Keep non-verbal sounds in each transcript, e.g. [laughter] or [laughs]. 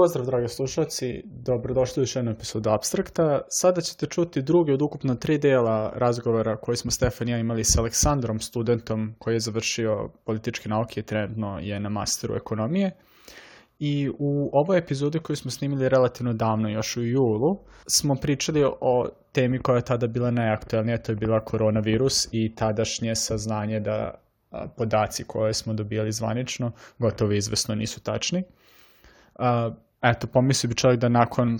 pozdrav, dragi slušalci. Dobrodošli u još jednu epizodu Abstrakta. Sada ćete čuti drugi od ukupno tri dela razgovora koji smo Stefan i ja imali sa Aleksandrom, studentom koji je završio političke nauke i trenutno je na masteru ekonomije. I u ovoj epizodi koju smo snimili relativno davno, još u julu, smo pričali o temi koja je tada bila najaktualnija, to je bila koronavirus i tadašnje saznanje da podaci koje smo dobijali zvanično gotovo izvesno nisu tačni. Eto, pomislio bi čovjek da nakon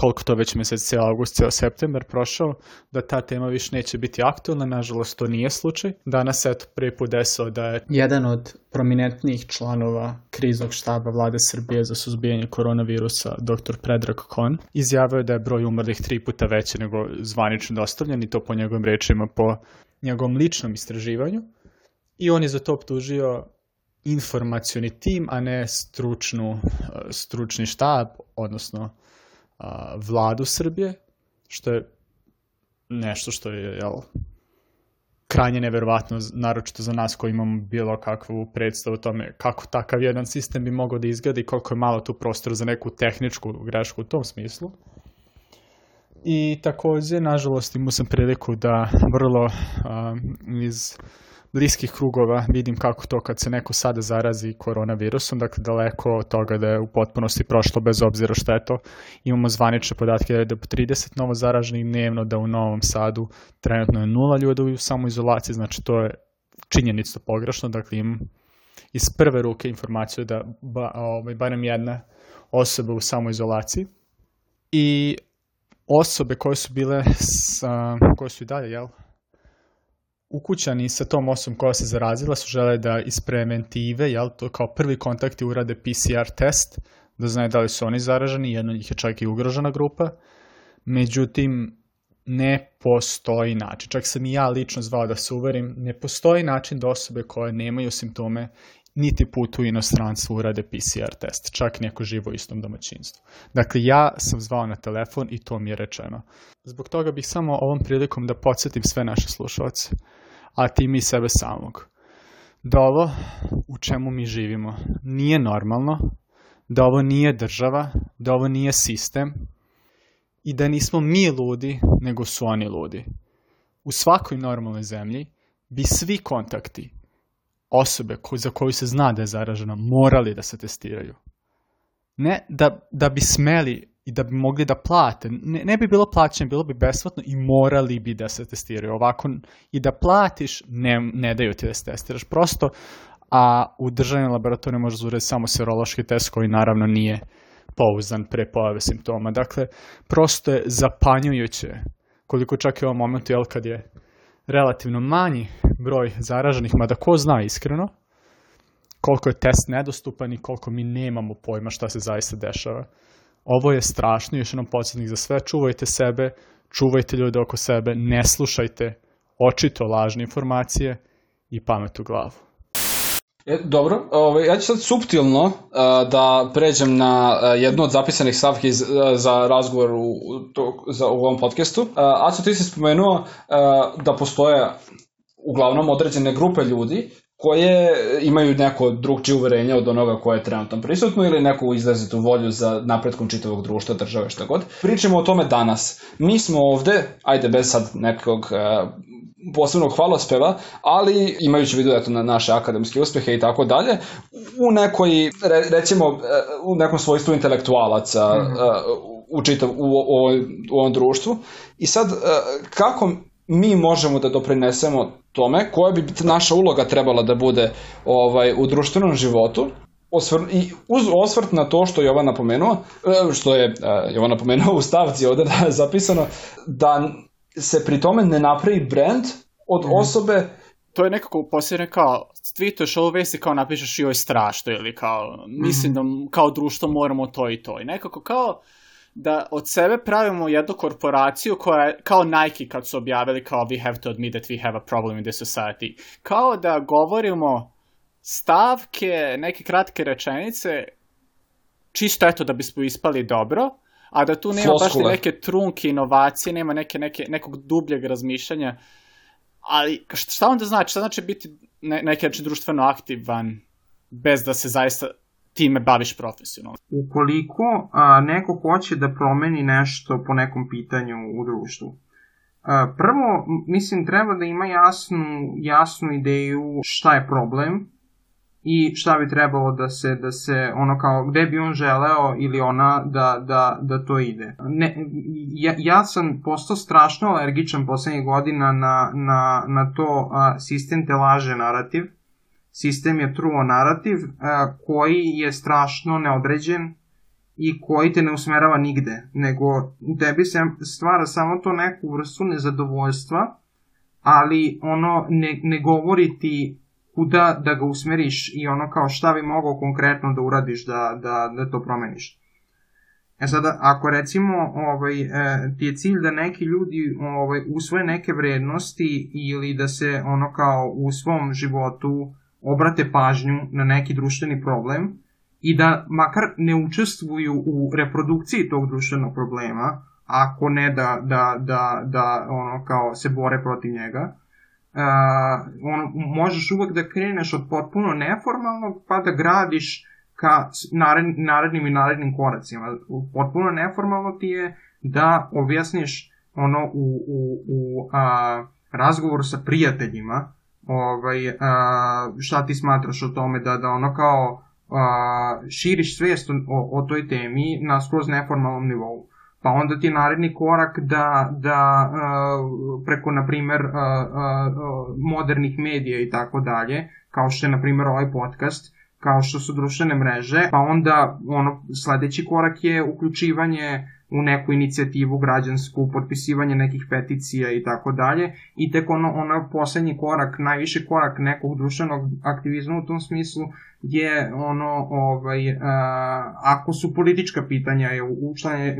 koliko to već mesec, cijel august, cijel september prošao, da ta tema više neće biti aktualna, nažalost to nije slučaj. Danas eto prvi put desao da je jedan od prominentnijih članova kriznog štaba vlade Srbije za suzbijanje koronavirusa, dr. Predrag Kon, izjavio da je broj umrlih tri puta veći nego zvanično dostavljen i to po njegovim rečima po njegovom ličnom istraživanju. I on je za to optužio informacioni tim, a ne stručnu, stručni štab, odnosno a, vladu Srbije, što je nešto što je jel, krajnje neverovatno, naročito za nas koji imamo bilo kakvu predstavu o tome kako takav jedan sistem bi mogao da izgleda i koliko je malo tu prostora za neku tehničku grešku u tom smislu. I takođe, nažalost, imao sam priliku da vrlo a, iz bliskih krugova vidim kako to kad se neko sada zarazi koronavirusom, dakle daleko od toga da je u potpunosti prošlo bez obzira šta je to. Imamo zvanične podatke da je 30 novo zaraženih dnevno, da u Novom Sadu trenutno je nula ljudi u samoizolaciji, znači to je činjenicno pogrešno, dakle imam iz prve ruke informaciju da ba, ovaj, barem jedna osoba u samoizolaciji i osobe koje su bile sa, koje su i dalje, jel, ukućani sa tom osobom koja se zarazila su žele da iz preventive, jel, to kao prvi kontakti urade PCR test, da znaju da li su oni zaraženi, jedno njih je čak i ugrožena grupa. Međutim, ne postoji način, čak sam i ja lično zvao da se uverim, ne postoji način da osobe koje nemaju simptome niti put u inostranstvo urade PCR test, čak neko živo u istom domaćinstvu. Dakle, ja sam zvao na telefon i to mi je rečeno. Zbog toga bih samo ovom prilikom da podsjetim sve naše slušalce a tim i sebe samog. Da ovo u čemu mi živimo nije normalno, da ovo nije država, da ovo nije sistem i da nismo mi ludi, nego su oni ludi. U svakoj normalnoj zemlji bi svi kontakti osobe ko, za koju se zna da je zaražena morali da se testiraju. Ne da, da bi smeli i da bi mogli da plate. Ne, ne bi bilo plaćeno, bilo bi besplatno i morali bi da se testiraju. Ovako i da platiš, ne, ne daju ti da se testiraš. Prosto, a u državnim laboratorijama možeš uraditi samo serološki test koji naravno nije pouzdan pre pojave simptoma. Dakle, prosto je zapanjujuće koliko čak i u ovom momentu, jel, kad je relativno manji broj zaraženih, mada ko zna iskreno, koliko je test nedostupan i koliko mi nemamo pojma šta se zaista dešava. Ovo je strašno, još jednom podsjetnik za sve, čuvajte sebe, čuvajte ljude oko sebe, ne slušajte očito lažne informacije i pamet u glavu. E, dobro, ovaj, ja ću sad subtilno uh, da pređem na uh, jednu od zapisanih stavki z, uh, za razgovor u, to, za, u ovom podcastu. Uh, Aco, ti si spomenuo uh, da postoje uglavnom određene grupe ljudi koje imaju neko drugčije uverenje od onoga koje je trenutno prisutno ili neku izrazitu volju za napretkom čitavog društva, države, šta god. Pričamo o tome danas. Mi smo ovde, ajde bez sad nekog uh, posebnog hvalospeva, ali imajući vidu eto, na naše akademske uspehe i tako dalje, u nekoj, re, recimo, e, u nekom svojstvu intelektualaca mm -hmm. u, čitav, u, u, u ovom društvu. I sad, kako mi možemo da doprinesemo tome, koja bi naša uloga trebala da bude ovaj u društvenom životu, osvr, i uz osvrt na to što je Jovan napomenuo, e, što je uh, Jovan napomenuo u stavci ovde da je [laughs] zapisano, da se pri tome ne napravi brand od mm. osobe to je nekako posljedno kao tweetuješ ovo vesti kao napišeš joj strašno ili kao mislim mm. da kao društvo moramo to i to i nekako kao da od sebe pravimo jednu korporaciju koja je kao Nike kad su objavili kao we have to admit that we have a problem in this society. Kao da govorimo stavke, neke kratke rečenice, čisto eto da bismo ispali dobro, a da tu nema Floskule. baš neke trunke inovacije, nema neke, neke, nekog dubljeg razmišljanja. Ali šta onda znači? Šta znači biti ne, neki društveno aktivan bez da se zaista time baviš profesionalno. Ukoliko a, neko hoće da promeni nešto po nekom pitanju u društvu, a, prvo, mislim, treba da ima jasnu, jasnu ideju šta je problem i šta bi trebalo da se, da se ono kao, gde bi on želeo ili ona da, da, da to ide. Ne, ja, ja sam postao strašno alergičan poslednjih godina na, na, na to a, sistem te laže narativ, sistem je truo narativ a, koji je strašno neodređen i koji te ne usmerava nigde, nego u tebi se stvara samo to neku vrstu nezadovoljstva, ali ono ne, ne govori ti kuda da ga usmeriš i ono kao šta bi mogao konkretno da uradiš da, da, da to promeniš. E sada, ako recimo ovaj, e, ti je cilj da neki ljudi ovaj, usvoje neke vrednosti ili da se ono kao u svom životu obrate pažnju na neki društveni problem i da makar ne učestvuju u reprodukciji tog društvenog problema, ako ne da, da, da, da ono kao se bore protiv njega, uh, ono, možeš uvek da kreneš od potpuno neformalnog pa da gradiš ka nared, narednim i narednim koracima. Potpuno neformalno ti je da objasniš ono u, u, u a, razgovoru sa prijateljima ovaj, a, šta ti smatraš o tome da, da ono kao a, širiš svijest o, o toj temi na skroz neformalnom nivou? Pa onda ti je naredni korak da, da preko, na primer, modernih medija i tako dalje, kao što je, na primer, ovaj podcast, kao što su društvene mreže, pa onda ono, sledeći korak je uključivanje u neku inicijativu građansku, potpisivanje nekih peticija i tako dalje. I tek ono, ono poslednji korak, najviši korak nekog društvenog aktivizma u tom smislu je ono, ovaj, uh, ako su politička pitanja je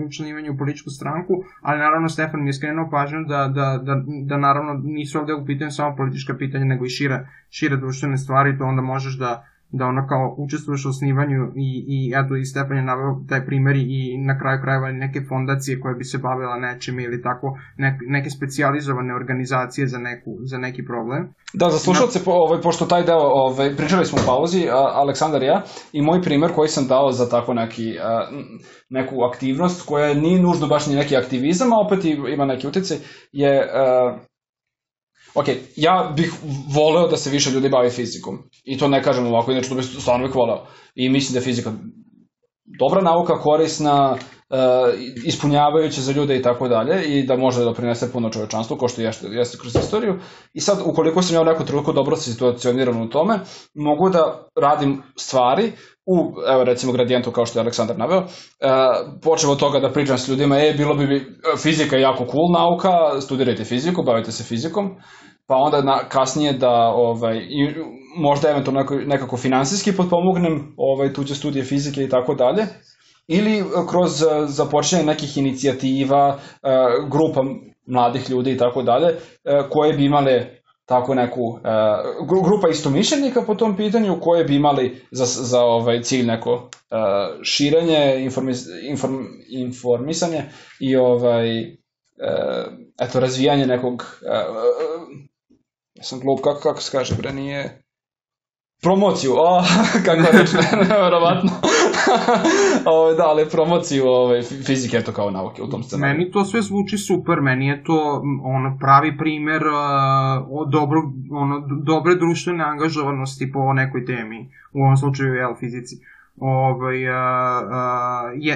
učlanjivanje u političku stranku, ali naravno Stefan mi je skrenuo pažnju da, da, da, da naravno nisu ovde u pitanju samo politička pitanja, nego i šire, šire društvene stvari, to onda možeš da da ono kao učestvuješ u osnivanju i, i eto i Stepan je naveo taj primjer i na kraju krajeva neke fondacije koje bi se bavila nečim ili tako ne, neke specijalizovane organizacije za, neku, za neki problem. Da, za slušalce, po, ovaj, pošto taj deo, ovaj, pričali smo u pauzi, a, Aleksandar i ja, i moj primer koji sam dao za tako neki, a, neku aktivnost koja nije nužno baš ni neki aktivizam, a opet ima neki utjecaj, je a, ok, ja bih voleo da se više ljudi bavi fizikom. I to ne kažem ovako, inače to bih stvarno bih voleo. I mislim da je fizika dobra nauka, korisna, uh, ispunjavajuća za ljude i tako dalje i da može da doprinese puno čovečanstvu, ko što jeste, jeste kroz istoriju. I sad, ukoliko sam ja u neku trenutku dobro situacioniran u tome, mogu da radim stvari u, evo recimo, gradijentu kao što je Aleksandar naveo, uh, počeo od toga da pričam s ljudima, e, bilo bi, fizika je jako cool nauka, studirajte fiziku, bavite se fizikom, pa onda na, kasnije da ovaj, i možda eventualno nekako, nekako finansijski potpomognem ovaj, tuđe studije fizike i tako dalje, ili e, kroz e, započinjanje nekih inicijativa, e, grupa mladih ljudi i tako dalje, koje bi imale tako neku grupa istomišljenika po tom pitanju koje bi imali za, za ovaj cilj neko širenje, informis, inform, informisanje i ovaj eto razvijanje nekog Ja sam glup, kako, kako se kaže, bre, nije... Promociju, o, [laughs] kako reći, nevjerovatno. o, da, ali promociju ove, fizike, eto kao nauke u tom scenariju. Meni to sve zvuči super, meni je to ono, pravi primer uh, o dobro, ono, dobre društvene angažovanosti po nekoj temi, u ovom slučaju, jel, fizici. Ovaj, uh, uh,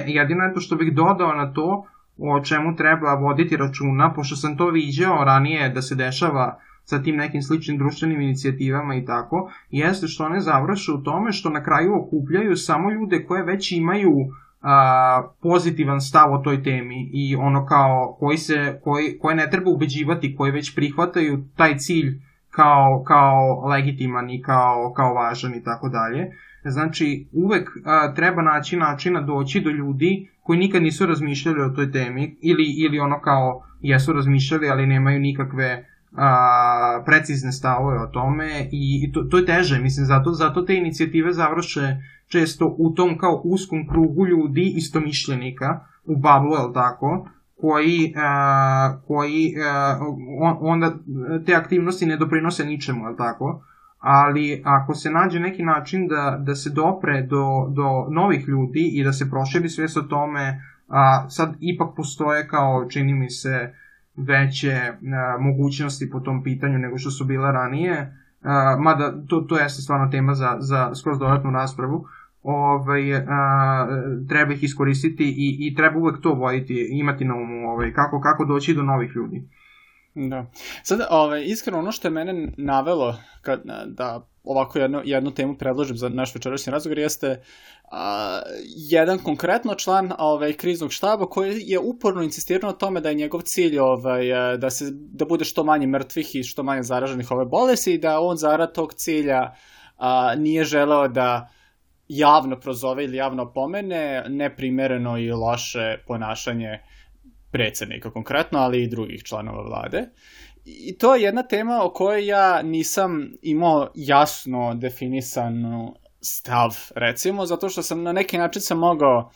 jedino je to što bih dodao na to, o čemu treba voditi računa, pošto sam to viđao ranije da se dešava sa tim nekim sličnim društvenim inicijativama i tako, jeste što one završe u tome što na kraju okupljaju samo ljude koje već imaju a, pozitivan stav o toj temi i ono kao koji se, koji, koje ne treba ubeđivati, koji već prihvataju taj cilj kao, kao legitiman i kao, kao važan i tako dalje. Znači, uvek a, treba naći načina doći do ljudi koji nikad nisu razmišljali o toj temi ili, ili ono kao jesu razmišljali, ali nemaju nikakve a, precizne stavove o tome i, i to, to je teže, mislim, zato, zato te inicijative završe često u tom kao uskom krugu ljudi istomišljenika, u bablu, je tako, koji, a, koji a, on, onda te aktivnosti ne doprinose ničemu, je tako, ali ako se nađe neki način da, da se dopre do, do novih ljudi i da se proširi svest o tome, a sad ipak postoje kao, čini mi se, veće a, mogućnosti po tom pitanju nego što su bile ranije, a, mada to, to jeste stvarno tema za, za skroz dodatnu raspravu, ovaj, a, treba ih iskoristiti i, i treba uvek to voditi, imati na umu, ovaj, kako, kako doći do novih ljudi. Da. Sad, ovaj, iskreno, ono što je mene navelo kad, da ovako jednu, jednu temu predložim za naš večerašnji razgovor jeste a, jedan konkretno član ovaj, kriznog štaba koji je uporno insistirao na tome da je njegov cilj ovaj, da, se, da bude što manje mrtvih i što manje zaraženih ove bolesti i da on zarad tog cilja a, nije želeo da javno prozove ili javno pomene neprimereno i loše ponašanje predsednika konkretno, ali i drugih članova vlade. I to je jedna tema o kojoj ja nisam imao jasno definisanu stav, recimo, zato što sam na neki način sam mogao,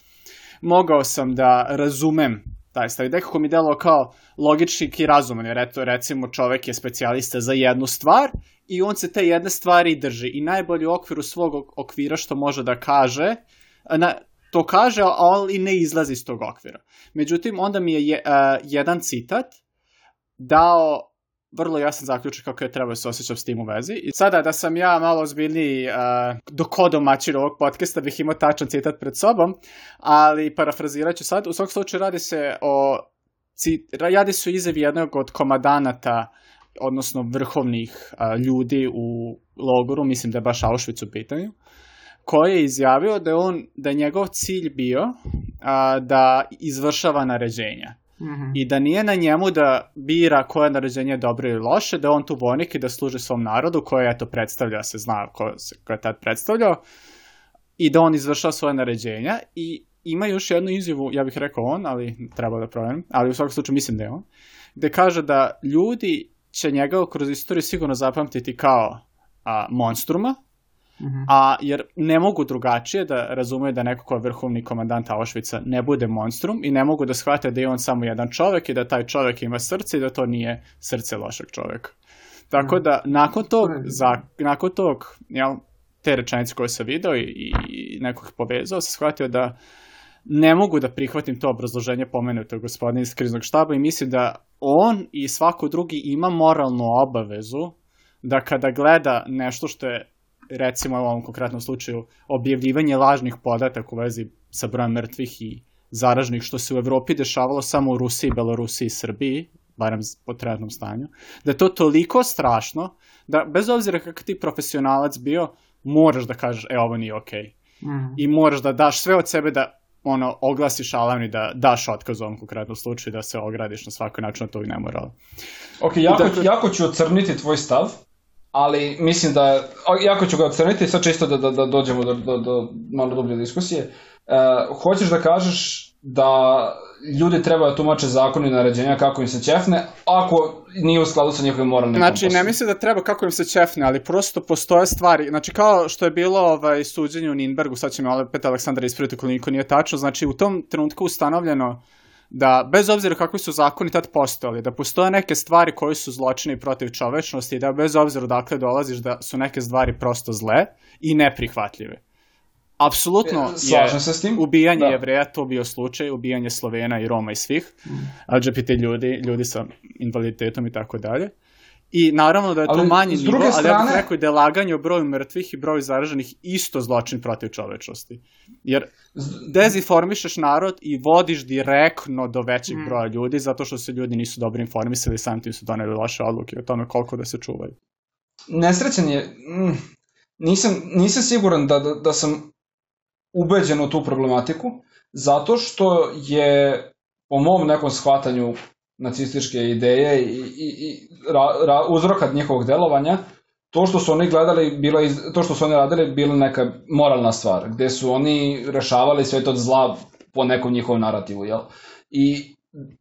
mogao sam da razumem taj stav. I nekako mi delo kao logični i razuman, jer eto, recimo čovek je specijalista za jednu stvar i on se te jedne stvari drži i najbolji u okviru svog okvira što može da kaže, na, to kaže, ali ne izlazi iz tog okvira. Međutim, onda mi je, je uh, jedan citat dao vrlo jasan zaključak kako je trebao se osjećati s tim u vezi. I sada da sam ja malo ozbiljniji uh, dokodomaćin ovog podcasta bih imao tačan citat pred sobom, ali parafrazirat ću sad. U svakom slučaju radi se o radi su izjavi jednog od komadanata odnosno vrhovnih a, ljudi u logoru, mislim da je baš Auschwitz u pitanju, koji je izjavio da je on, da je njegov cilj bio a, da izvršava naređenja. Mm -hmm. I da nije na njemu da bira koje naređenje je dobro ili loše, da on tu vojnik i da služi svom narodu koje eto predstavlja, se zna ko, se, ko je tad predstavljao, i da on izvršava svoje naređenja i ima još jednu izjavu, ja bih rekao on, ali treba da proverim, ali u svakom slučaju mislim da je on, gde kaže da ljudi će njega kroz istoriju sigurno zapamtiti kao a, monstruma, -hmm. A jer ne mogu drugačije da razumeju da neko ko je vrhovni komandant Auschwitza ne bude monstrum i ne mogu da shvate da je on samo jedan čovek i da taj čovek ima srce i da to nije srce lošeg čoveka. Tako da nakon tog, za, nakon tog jel, te rečenice koje sam video i, i nekog povezao, sam shvatio da ne mogu da prihvatim to obrazloženje pomenutog gospodina iz kriznog štaba i mislim da on i svako drugi ima moralnu obavezu da kada gleda nešto što je recimo u ovom konkretnom slučaju objavljivanje lažnih podataka u vezi sa brojem mrtvih i zaražnih, što se u Evropi dešavalo samo u Rusiji, Belorusiji i Srbiji, barem po trenutnom stanju, da je to toliko strašno da bez obzira kakav ti profesionalac bio, moraš da kažeš, e, ovo nije okej. Okay. Mm. I moraš da daš sve od sebe da ono, oglasiš alarm i da daš otkaz u ovom konkretnom slučaju da se ogradiš na svaki način, to i ne mora. Ok, jako, dakle... jako ću ocrniti tvoj stav, ali mislim da, jako ću ga ocrniti, sad čisto da, da, da dođemo do, do, do malo dublje diskusije. Uh, hoćeš da kažeš da ljudi treba da tumače zakoni i naređenja kako im se ćefne, ako nije u skladu sa njihovim moralnim Znači, komposom. ne mislim da treba kako im se ćefne, ali prosto postoje stvari. Znači, kao što je bilo ovaj, suđenje u Ninbergu, sad će mi opet Aleksandar ispraviti koliko nije tačno, znači u tom trenutku ustanovljeno da bez obzira kakvi su zakoni tad postojali, da postoje neke stvari koji su zločini protiv čovečnosti i da bez obzira odakle dolaziš da su neke stvari prosto zle i neprihvatljive. Apsolutno e, je se s tim. ubijanje da. jevreja to bio slučaj, ubijanje Slovena i Roma i svih, mm. LGBT ljudi, ljudi sa invaliditetom i tako dalje. I naravno da je to ali, manji nivo, strane... ali ja bih rekao da je laganje o broju mrtvih i broju zaraženih isto zločin protiv čovečnosti. Jer dezinformišeš narod i vodiš direktno do većeg mm. broja ljudi zato što se ljudi nisu dobro informisali i sam tim su doneli loše odluke o tome koliko da se čuvaju. Nesrećan je, mm, nisam, nisam siguran da, da, da sam ubeđen u tu problematiku, zato što je po mom nekom shvatanju nacističke ideje i, i, i ra, ra, uzroka njihovog delovanja, to što su oni gledali, bilo iz, to što su oni radili, bila neka moralna stvar, gde su oni rešavali sve to zla po nekom njihovom narativu, jel? I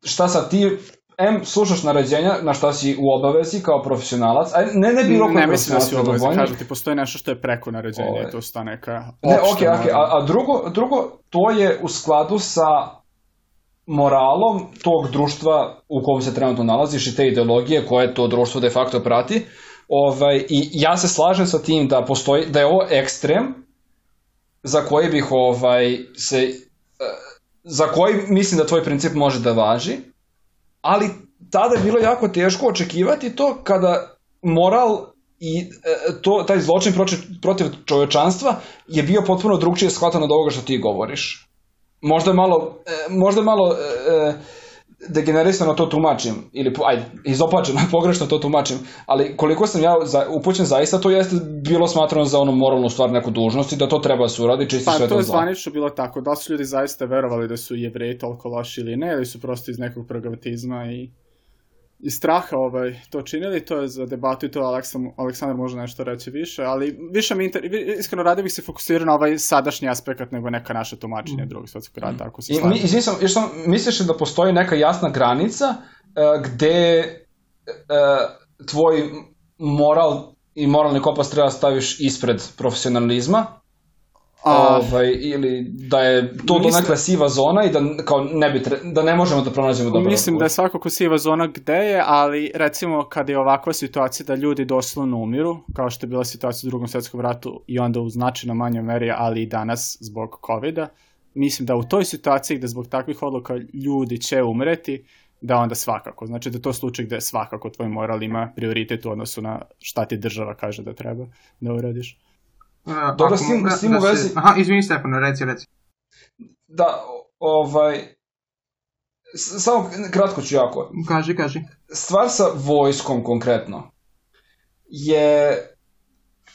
šta sad ti M, slušaš naređenja na šta si u obavezi kao profesionalac, a ne, ne bilo koji Ne mislim da si u obavezi, kažem ti, postoji nešto što je preko naređenja, Ove. to sta neka Ne, okej, okay, okej, okay, a, a drugo, drugo, to je u skladu sa moralom tog društva u kom se trenutno nalaziš i te ideologije koje to društvo de facto prati, Ovaj, I ja se slažem sa tim da postoji, da je ovo ekstrem za koji bih ovaj, se, eh, za koji mislim da tvoj princip može da važi, ali tada je bilo jako teško očekivati to kada moral i e, to, taj zločin protiv čovečanstva je bio potpuno drugčije shvatan od ovoga što ti govoriš. Možda malo, e, možda malo e, degenerisano to tumačim, ili ajde, izopačeno, [laughs] pogrešno to tumačim, ali koliko sam ja za, upućen zaista, to jeste bilo smatrano za ono moralnu stvar neku dužnost i da to treba da se uradi čisti pa, sve to je zvanično bilo tako, da su ljudi zaista verovali da su jevreji toliko loši ili ne, ili su prosto iz nekog pragmatizma i i straha ovaj, to činili, to je za debatu i to Aleksa, Aleksandar može nešto reći više, ali više mi inter... iskreno radi bih se fokusirao na ovaj sadašnji aspekt nego neka naša tumačenja mm. drugog svetskog rata, ako se slažem. Izvim sam, još sam, misliš da postoji neka jasna granica uh, gde uh, tvoj moral i moralni kompas treba da staviš ispred profesionalizma, A, ovaj, ili da je to mislim, donekle siva zona i da, kao ne bi tre, da ne možemo da pronađemo dobro Mislim da je svakako siva zona gde je, ali recimo kada je ovakva situacija da ljudi doslovno umiru, kao što je bila situacija u drugom svetskom ratu i onda u značajno manjoj meri, ali i danas zbog COVID-a, mislim da u toj situaciji gde zbog takvih odluka ljudi će umreti, da onda svakako. Znači da to slučaj gde svakako tvoj moral ima prioritet u odnosu na šta ti država kaže da treba da uradiš. Uh, Dobro, s tim, s tim da u vezi... Se, aha, izvini Stefano, reci, reci. Da, ovaj... Samo kratko ću jako. Kaži, kaži. Stvar sa vojskom konkretno je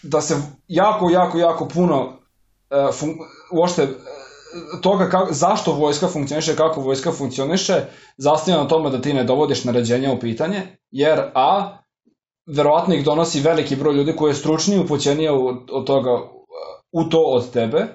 da se jako, jako, jako puno uh, fun, uošte uh, toga kako, zašto vojska funkcioniše, kako vojska funkcioniše, zasnija na tome da ti ne dovodiš naređenja u pitanje, jer A, verovatno ih donosi veliki broj ljudi koji je stručniji upoćenije od, od toga u to od tebe.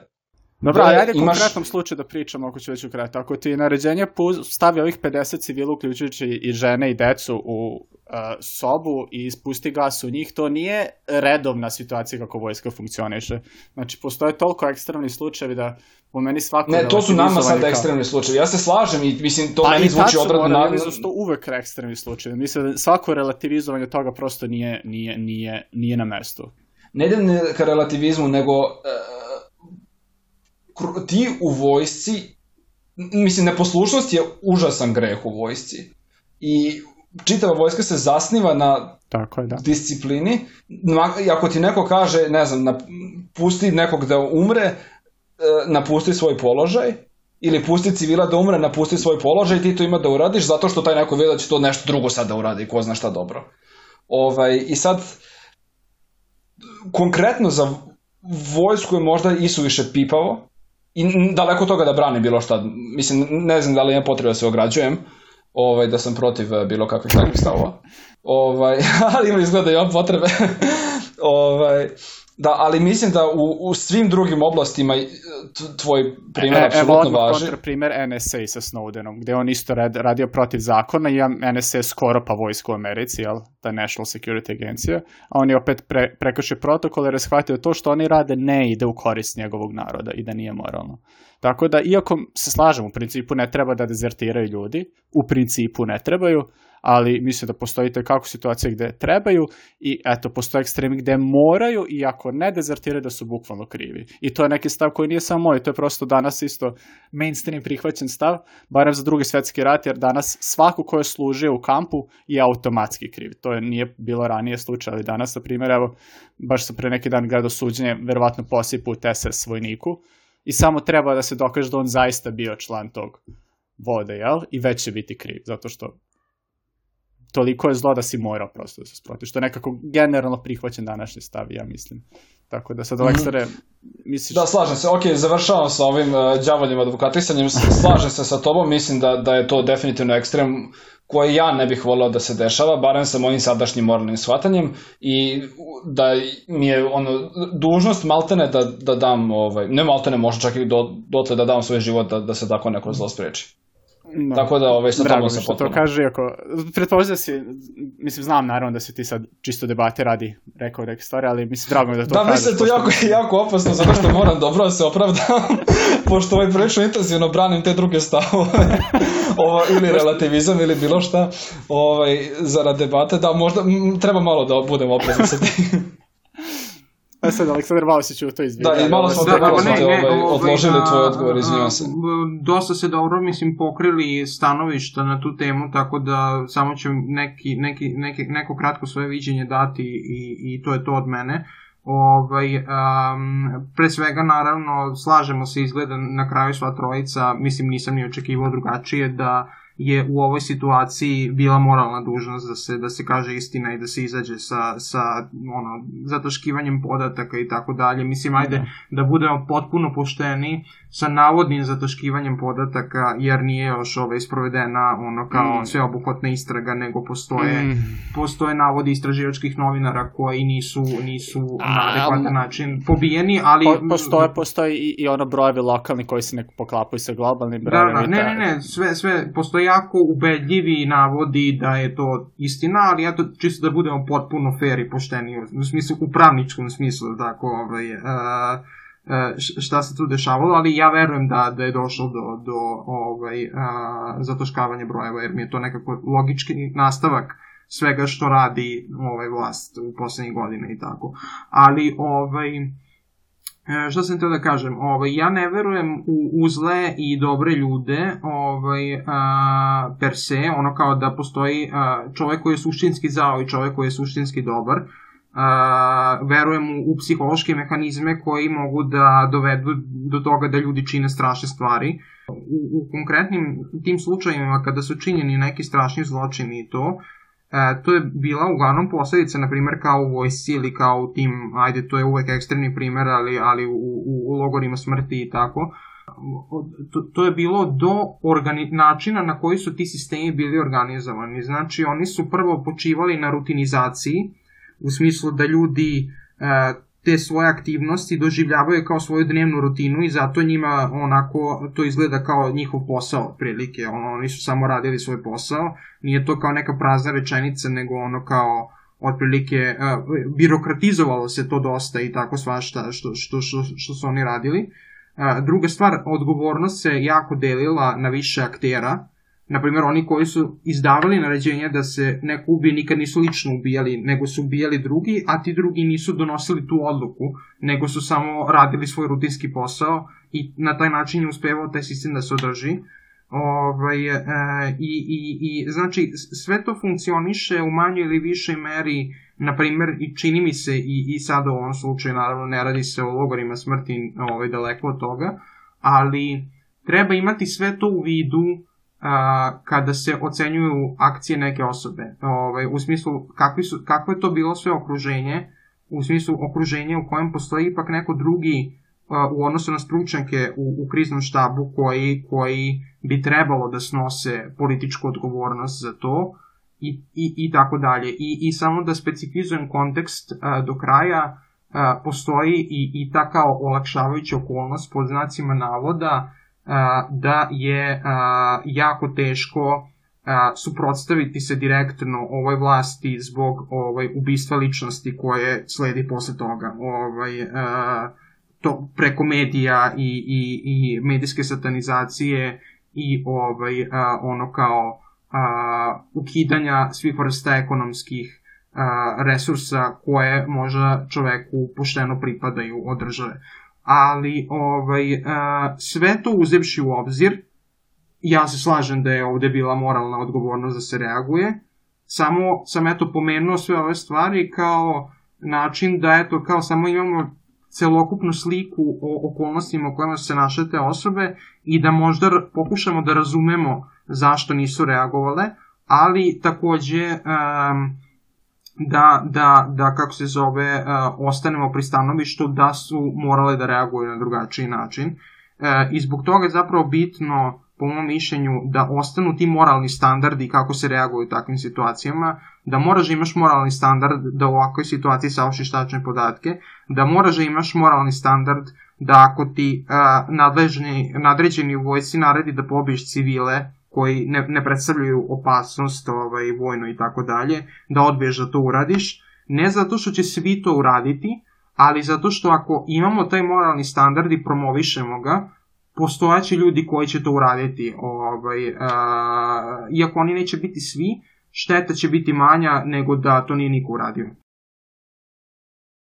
Dobro, ali ajde imaš... konkretnom slučaju da pričamo, ako ću već ukratiti. Ako ti naređenje stavi ovih 50 civila, uključujući i žene i decu u uh, sobu i ispusti gas u njih, to nije redovna situacija kako vojska funkcioniše. Znači, postoje toliko ekstremni slučajevi da po meni svako... Ne, to su nama sad kao... ekstremni slučajevi. Ja se slažem i mislim, to pa meni zvuči odradno... Pa i tačno, to uvek ekstremni slučajevi. Mislim da svako relativizovanje toga prosto nije, nije, nije, nije na mestu. Ne idem ka relativizmu, nego uh, ti u vojsci, mislim, neposlušnost je užasan greh u vojsci. I čitava vojska se zasniva na Tako je, da. disciplini. I ako ti neko kaže, ne znam, pusti nekog da umre, e, napusti svoj položaj, ili pusti civila da umre, napusti svoj položaj, ti to ima da uradiš, zato što taj neko vidi da će to nešto drugo sad da uradi, ko zna šta dobro. Ovaj, I sad, konkretno za vojsku je možda i suviše pipavo, i daleko toga da brani bilo šta. Mislim, ne znam da li ima potreba da se ograđujem, ovaj, da sam protiv eh, bilo kakvih takvih stavova. ovaj, [laughs] ali ima izgleda i on potrebe. [laughs] ovaj, Da, ali mislim da u, u svim drugim oblastima tvoj primjer e, apsolutno važi. Evo primjer NSA sa Snowdenom, gde on isto rad, radio protiv zakona i NSA skoro pa vojsku u Americi, jel? Ta National Security Agencija, a on je opet pre, prekršio protokol jer je shvatio to što oni rade ne ide u korist njegovog naroda i da nije moralno. Tako da, iako se slažem, u principu ne treba da dezertiraju ljudi, u principu ne trebaju, ali mislim da postoji kako situacije gde trebaju i eto, postoje ekstremi gde moraju i ako ne dezertiraju da su bukvalno krivi. I to je neki stav koji nije samo moj, to je prosto danas isto mainstream prihvaćen stav, barem za drugi svetski rat, jer danas svako ko je služio u kampu je automatski kriv. To je, nije bilo ranije slučaj, ali danas, na primjer, evo, baš sam pre neki dan gledao suđenje, verovatno poslije put SS vojniku, i samo treba da se dokaže da on zaista bio član tog vode, jel? I već će biti kriv, zato što toliko je zlo da si morao prosto da se sproti, što je nekako generalno prihvaćen današnji stav, ja mislim. Tako da sad, Aleksare, mm. misliš... Da, slažem se. Ok, završavam sa ovim uh, djavoljim advokatisanjem. Slažem se sa tobom. Mislim da, da je to definitivno ekstrem koje ja ne bih voleo da se dešava, barem sa mojim sadašnjim moralnim shvatanjem i da mi je ono, dužnost maltene da, da dam, ovaj, ne maltene, možda čak i do, dotle da dam svoj život da, da se tako neko zlo spreči. No, Tako da, ovaj, sa tobom sam potpuno. to kaže, ako, pretpostavljam da si, mislim, znam naravno da se ti sad čisto debate radi rekao neke stvari, ali mislim, drago mi da to da, kažeš. Da, mislim, to jako, [laughs] jako opasno, zato što moram dobro da se opravdam, [laughs] pošto ovaj prilično intenzivno branim te druge stavove, [laughs] ovo, ili relativizam, ili bilo šta, ovaj, zarad debate, da, možda, m, treba malo da budem oprezni sa tim. A sad, Aleksandar, malo si to izvijeti. Da, i malo smo, da, malo smo te ovaj, ovaj, odložili da, tvoj odgovor, izvijem se. Dosta se dobro, mislim, pokrili stanovišta na tu temu, tako da samo ću neki, neki, neki, neko kratko svoje viđenje dati i, i to je to od mene. Ovaj, um, pre svega, naravno, slažemo se izgleda na kraju sva trojica, mislim, nisam ni očekivao drugačije da je u ovoj situaciji bila moralna dužnost da se da se kaže istina i da se izađe sa sa ono zataškivanjem podataka i tako dalje. Mislim ajde da. da budemo potpuno pošteni sa navodnim zataškivanjem podataka jer nije još ova isprovedena ono kao mm. sveobuhvatna istraga nego postoje mm. postoje navodi istraživačkih novinara koji nisu nisu na adekvatan način pobijeni, ali po, postoje postoje i, i ono brojevi lokalni koji se ne poklapaju sa globalnim brojevima. Da, da, ne, ne, ne, sve sve postoje jako ubedljivi navodi da je to istina, ali eto čisto da budemo potpuno fair i pošteni u smislu u pravničkom smislu tako ovaj uh, šta se tu dešavalo, ali ja verujem da, da je došlo do, do ovaj, a, zatoškavanja brojeva, jer mi je to nekako logički nastavak svega što radi ovaj vlast u poslednjih godina i tako. Ali ovaj šta sam teo da kažem, ovaj ja ne verujem u, u zle i dobre ljude, ovaj a, per se, ono kao da postoji a, čovek koji je suštinski zao i čovek koji je suštinski dobar uh, verujem u, u psihološke mehanizme koji mogu da dovedu do toga da ljudi čine strašne stvari. U, u konkretnim tim slučajevima kada su činjeni neki strašni zločini i to, E, to je bila uglavnom posledica, na primjer, kao u vojsci ili kao u tim, ajde, to je uvek ekstremni primer, ali, ali u, u, u logorima smrti i tako. To, to je bilo do organi načina na koji su ti sistemi bili organizovani. Znači, oni su prvo počivali na rutinizaciji, u smislu da ljudi e, te svoje aktivnosti doživljavaju kao svoju dnevnu rutinu i zato njima onako to izgleda kao njihov posao prilike, ono, oni su samo radili svoj posao, nije to kao neka prazna rečenica, nego ono kao otprilike uh, birokratizovalo se to dosta i tako svašta što, što, što, što su oni radili. Uh, druga stvar, odgovornost se jako delila na više aktera, Naprimjer, oni koji su izdavali naređenja da se neko ubije nikad nisu lično ubijali, nego su ubijali drugi, a ti drugi nisu donosili tu odluku, nego su samo radili svoj rutinski posao i na taj način je uspevao taj sistem da se održi. Ovaj, e, i, i, I znači, sve to funkcioniše u manjoj ili višoj meri, na primjer, i čini mi se, i, i sada u ovom slučaju, naravno, ne radi se o logorima smrti ovaj, daleko od toga, ali treba imati sve to u vidu a, kada se ocenjuju akcije neke osobe. Ovaj, u smislu kakvi su, kakvo je to bilo sve okruženje, u smislu okruženja u kojem postoji ipak neko drugi a, u odnosu na stručnjake u, u kriznom štabu koji, koji bi trebalo da snose političku odgovornost za to i, i, i tako dalje. I, I samo da specifizujem kontekst a, do kraja, a, postoji i, i ta kao olakšavajuća okolnost pod znacima navoda, da je jako teško suprotstaviti se direktno ovoj vlasti zbog ovaj ubistva ličnosti koje sledi posle toga. Ovaj, to preko medija i, i, i medijske satanizacije i ovaj ono kao a, ukidanja svih vrsta ekonomskih a, resursa koje možda čoveku pošteno pripadaju od države ali ovaj, a, sve to uzevši u obzir, ja se slažem da je ovde bila moralna odgovornost da se reaguje, samo sam eto pomenuo sve ove stvari kao način da eto kao samo imamo celokupnu sliku o okolnostima u kojima se naše te osobe i da možda pokušamo da razumemo zašto nisu reagovale, ali takođe um, da, da, da kako se zove, uh, ostanemo pri stanovištu da su morale da reaguju na drugačiji način. Uh, I zbog toga je zapravo bitno, po mom mišljenju, da ostanu ti moralni standardi kako se reaguju u takvim situacijama, da moraš da imaš moralni standard da u ovakvoj situaciji saošiš tačne podatke, da moraš da imaš moralni standard da ako ti uh, nadležni, nadređeni u vojci naredi da pobiješ civile, koji ne, ne predstavljaju opasnost ovaj, vojno i tako dalje, da odbiješ da to uradiš, ne zato što će svi to uraditi, ali zato što ako imamo taj moralni standard i promovišemo ga, postojaće ljudi koji će to uraditi. Ovaj, uh, iako oni neće biti svi, šteta će biti manja nego da to nije niko uradio.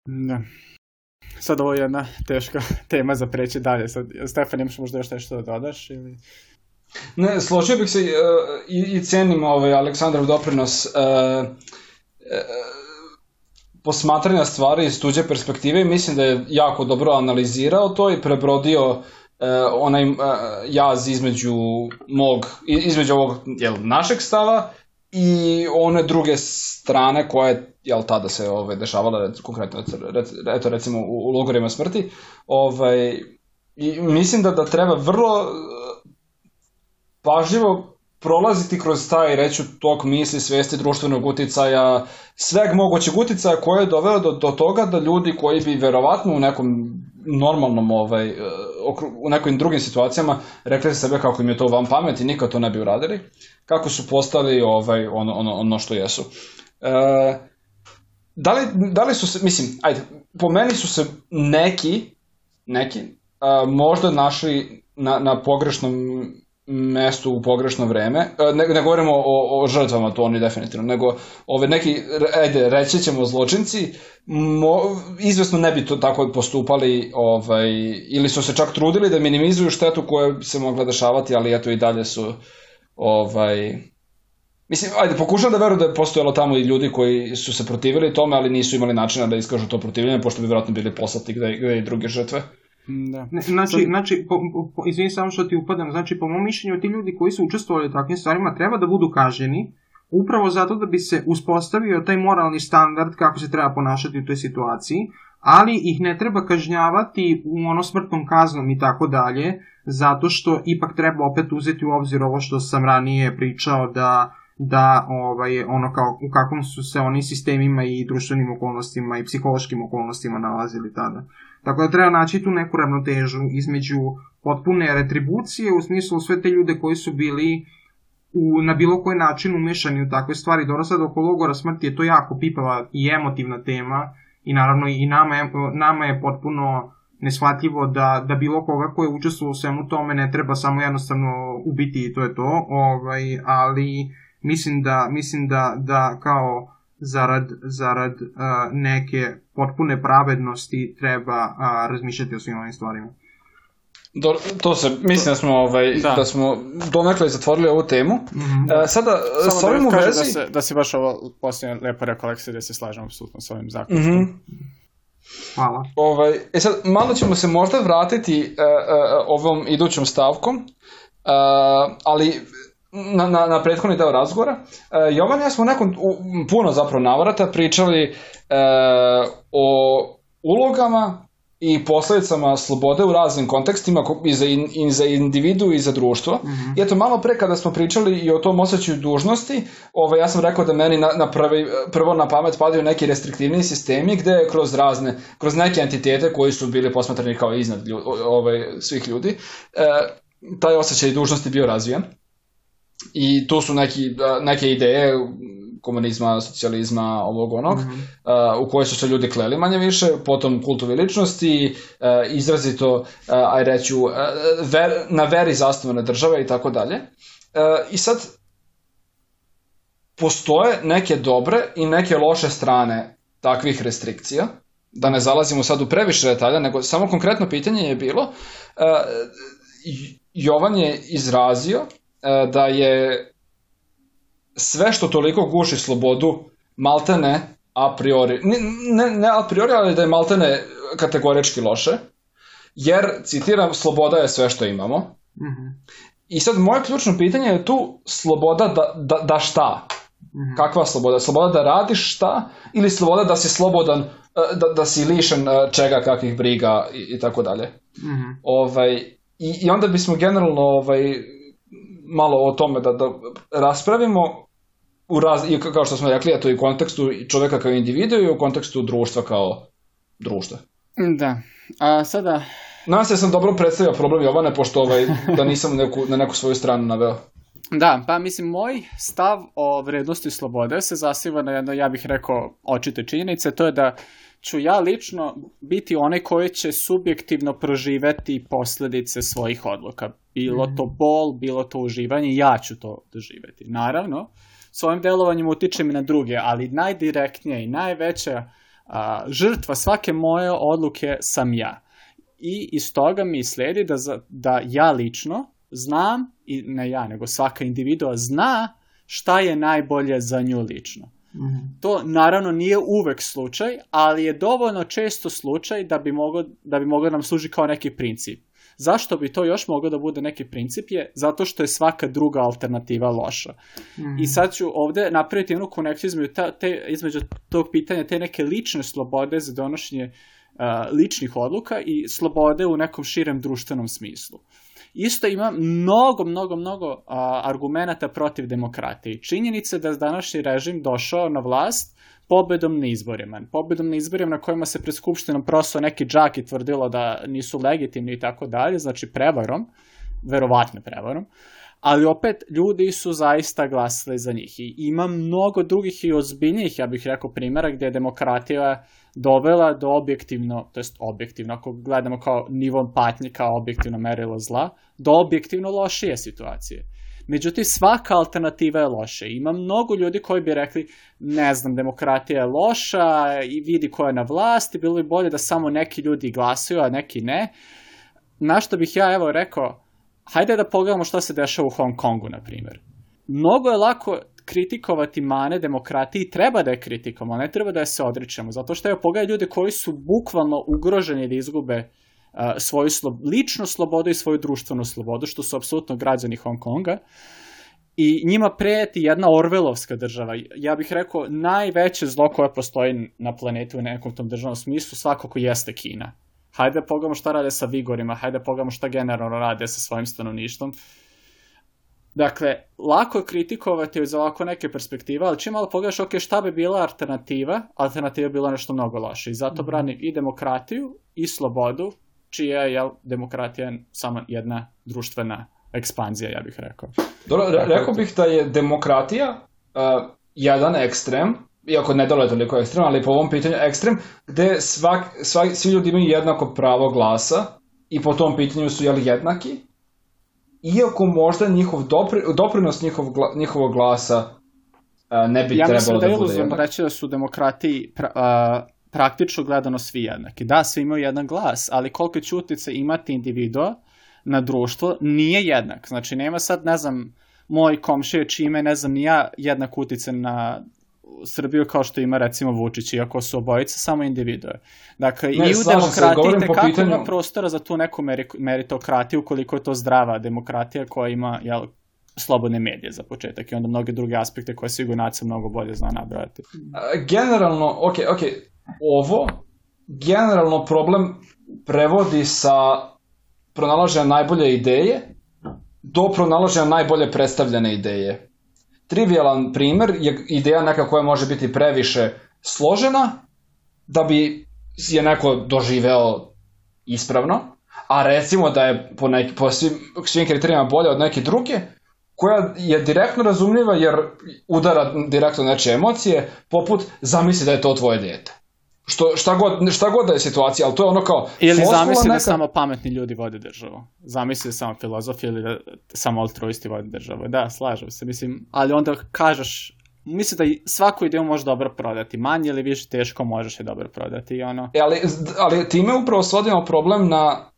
Da. Sad ovo je jedna teška [laughs] tema za preći dalje. Sad, Stefan, imaš možda još nešto da dodaš? Ili... Ne, složio bih se uh, i, i cenim ovaj Aleksandrov doprinos uh, uh, posmatranja stvari iz tuđe perspektive i mislim da je jako dobro analizirao to i prebrodio uh, onaj uh, jaz između mog, između ovog jel, našeg stava i one druge strane koje jel tada se ovaj dešavala konkretno eto recimo u, u logorima smrti. Ovaj i mislim da da treba vrlo pažljivo prolaziti kroz taj, reću, tok misli, svesti društvenog uticaja, sveg mogućeg uticaja koje je doveo do, do toga da ljudi koji bi verovatno u nekom normalnom, ovaj, e, u nekim drugim situacijama rekli sebe kako im je to van pameti, nikad to ne bi uradili, kako su postali ovaj, ono, ono, ono što jesu. E, da, li, da li su se, mislim, ajde, po meni su se neki, neki, a, možda našli na, na pogrešnom mestu u pogrešno vreme. E, ne, ne govorimo o, o žrtvama, to oni definitivno, nego ove neki, ajde, reći ćemo zločinci, mo, izvesno ne bi to tako postupali, ovaj, ili su se čak trudili da minimizuju štetu koja se mogla dešavati, ali eto i dalje su ovaj, Mislim, ajde, pokušam da verujem da je postojalo tamo i ljudi koji su se protivili tome, ali nisu imali načina da iskažu to protivljenje, pošto bi vjerojatno bili poslati gde, gde i druge žrtve. Da. Znači, znači po, po, izvini samo što ti upadam, znači po mom mišljenju ti ljudi koji su učestvovali u takvim stvarima treba da budu kaženi upravo zato da bi se uspostavio taj moralni standard kako se treba ponašati u toj situaciji, ali ih ne treba kažnjavati u ono smrtnom kaznom i tako dalje, zato što ipak treba opet uzeti u obzir ovo što sam ranije pričao da da ovaj ono kao u kakvom su se oni sistemima i društvenim okolnostima i psihološkim okolnostima nalazili tada. Tako da treba naći tu neku ravnotežu između potpune retribucije u smislu sve te ljude koji su bili u, na bilo koji način umešani u takve stvari. Dobro sad oko logora smrti je to jako pipava i emotivna tema i naravno i nama je, nama je potpuno neshvatljivo da, da bilo koga ko je učestvovao u svemu tome ne treba samo jednostavno ubiti i to je to, ovaj, ali mislim da, mislim da, da kao zarad, zarad uh, neke potpune pravednosti treba uh, razmišljati o svim ovim stvarima. Do, to se, mislim da smo, ovaj, da. da smo donekle zatvorili ovu temu. Mm -hmm. e, sada, Samo s ovim da u vezi... Da, se, da si baš ovo posljednje lepo rekao, Aleksij, da se slažem apsolutno s ovim zaključkom. Mm -hmm. Hvala. Ovaj, e sad, malo ćemo se možda vratiti uh, uh, ovom idućom stavkom, uh, ali na, na, na prethodni deo razgovora. E, Jovan i ja smo nekom, u, puno zapravo navrata pričali e, o ulogama i posledicama slobode u raznim kontekstima i za, in, i za individu i za društvo. Mm -hmm. I eto, malo pre kada smo pričali i o tom osjećaju dužnosti, ovaj, ja sam rekao da meni na, na prvi, prvo na pamet padaju neki restriktivni sistemi gde kroz razne, kroz neke entitete koji su bili posmatrani kao iznad ljud, ovaj, svih ljudi, e, taj osjećaj dužnosti bio razvijan. I tu su neki, neke ideje komunizma, socijalizma, ovog onog, mm -hmm. uh, u koje su se ljudi kleli manje više, potom kultovi ličnosti, uh, izrazito, uh, aj reću, uh, ver, na veri zasnovane države i tako dalje. I sad, postoje neke dobre i neke loše strane takvih restrikcija, da ne zalazimo sad u previše detalja, nego samo konkretno pitanje je bilo, uh, Jovan je izrazio da je sve što toliko guši slobodu maltene a priori, ne, ne, ne a priori, ali da je maltene kategorički loše, jer, citiram, sloboda je sve što imamo. Mm -hmm. I sad moje ključno pitanje je tu sloboda da, da, da šta? Mm -hmm. Kakva sloboda? Sloboda da radiš šta? Ili sloboda da si slobodan, e, da, da si lišen e, čega, kakvih briga i, i tako dalje. Mm -hmm. ovaj, i, I onda bismo generalno ovaj, malo o tome da, da raspravimo u raz, i kao što smo rekli, to i u kontekstu čoveka kao individu i u kontekstu društva kao društva. Da. A sada... Nadam se da sam dobro predstavio problem Jovane, pošto ovaj, da nisam neku, na neku svoju stranu naveo. Da, pa mislim, moj stav o vrednosti slobode se zasiva na jedno, ja bih rekao, očite činjenice, to je da ću ja lično biti onaj koji će subjektivno proživeti posledice svojih odluka. Bilo to mhm. bol, bilo to uživanje, ja ću to doživeti. Naravno, svojim delovanjem utičem i na druge, ali najdirektnija i najveća a, žrtva svake moje odluke sam ja. I iz toga mi sledi da, da ja lično znam, i ne ja, nego svaka individua zna šta je najbolje za nju lično. To naravno nije uvek slučaj, ali je dovoljno često slučaj da bi moglo, da bi moglo nam služi kao neki princip. Zašto bi to još moglo da bude neki princip je zato što je svaka druga alternativa loša. Mm. I sad ću ovde napraviti jednu konekciju između, ta, te, između tog pitanja te neke lične slobode za donošenje uh, ličnih odluka i slobode u nekom širem društvenom smislu. Isto ima mnogo, mnogo, mnogo a, argumenta protiv demokratije. Činjenica da današnji režim došao na vlast pobedom na izborima. Pobedom na izborima na kojima se pred Skupštinom prosao neki džak i tvrdilo da nisu legitimni i tako dalje, znači prevarom, verovatno prevarom, ali opet ljudi su zaista glasili za njih i ima mnogo drugih i ozbiljnijih, ja bih rekao, primjera gde je demokratija dovela do objektivno, to jest objektivno, ako gledamo kao nivom patnje, kao objektivno merilo zla, do objektivno lošije situacije. Međutim, svaka alternativa je loša. Ima mnogo ljudi koji bi rekli, ne znam, demokratija je loša i vidi ko je na vlasti, bilo bi bolje da samo neki ljudi glasaju, a neki ne. Na što bih ja evo rekao, hajde da pogledamo šta se dešava u Hong Kongu, na primjer. Mnogo je lako kritikovati mane demokratiji, treba da je kritikamo, ne treba da je se odričemo, zato što je pogledaj ljude koji su bukvalno ugroženi da izgube uh, svoju slo ličnu slobodu i svoju društvenu slobodu, što su apsolutno građani Hong Konga. I njima preti jedna Orvelovska država. Ja bih rekao, najveće zlo koje postoji na planetu u nekom tom državnom smislu svakako jeste Kina. Hajde da pogledamo šta rade sa Vigorima, hajde da pogledamo šta generalno rade sa svojim stanovništvom. Dakle, lako je kritikovati iz ovako neke perspektive, ali čim malo pogledaš, ok, šta bi bila alternativa, alternativa bi bila nešto mnogo loše. I zato mm -hmm. branim i demokratiju i slobodu, čija je demokratija samo jedna društvena ekspanzija, ja bih rekao. Dobro, re, rekao bih da je demokratija uh, jedan ekstrem, iako ne dole toliko ekstrem, ali po ovom pitanju ekstrem, gde svak, svak, svi ljudi imaju jednako pravo glasa i po tom pitanju su jeli jednaki, iako možda njihov dopri, doprinos njihov, njihovog glasa a, ne bi ja trebalo da, da bude jednak. Ja reći da su demokrati pra, a, praktično gledano svi jednaki. Da, svi imaju jedan glas, ali koliko će utice imati individua na društvo nije jednak. Znači, nema sad, ne znam, moj komšije čime, ne znam, ni ja jednak utice na Srbiju kao što ima recimo Vučić, iako su obojice samo individue. Dakle, ne, i u demokratiji tekako pitanju... ima prostora za tu neku meritokratiju, koliko je to zdrava demokratija koja ima jel, slobodne medije za početak i onda mnoge druge aspekte koje sigurno nacija mnogo bolje zna nabrati. Generalno, ok, ok, ovo generalno problem prevodi sa pronalaženja najbolje ideje do pronalaženja najbolje predstavljene ideje trivialan primer je ideja neka koja može biti previše složena da bi je neko doživeo ispravno, a recimo da je po, neki, po svim, svim kriterijama bolja od neke druge, koja je direktno razumljiva jer udara direktno nečije emocije, poput zamisli da je to tvoje dete. Što, šta, god, šta god da je situacija, ali to je ono kao... Ili zamisli da neka... da samo pametni ljudi vode državu. Zamisli da samo filozofi ili da samo altruisti vode državu. Da, slažem se. Mislim, ali onda kažeš, mislim da svaku ideju možeš dobro prodati. Manje ili više teško možeš je dobro prodati. I ono... E, ali, ali time upravo svodimo problem na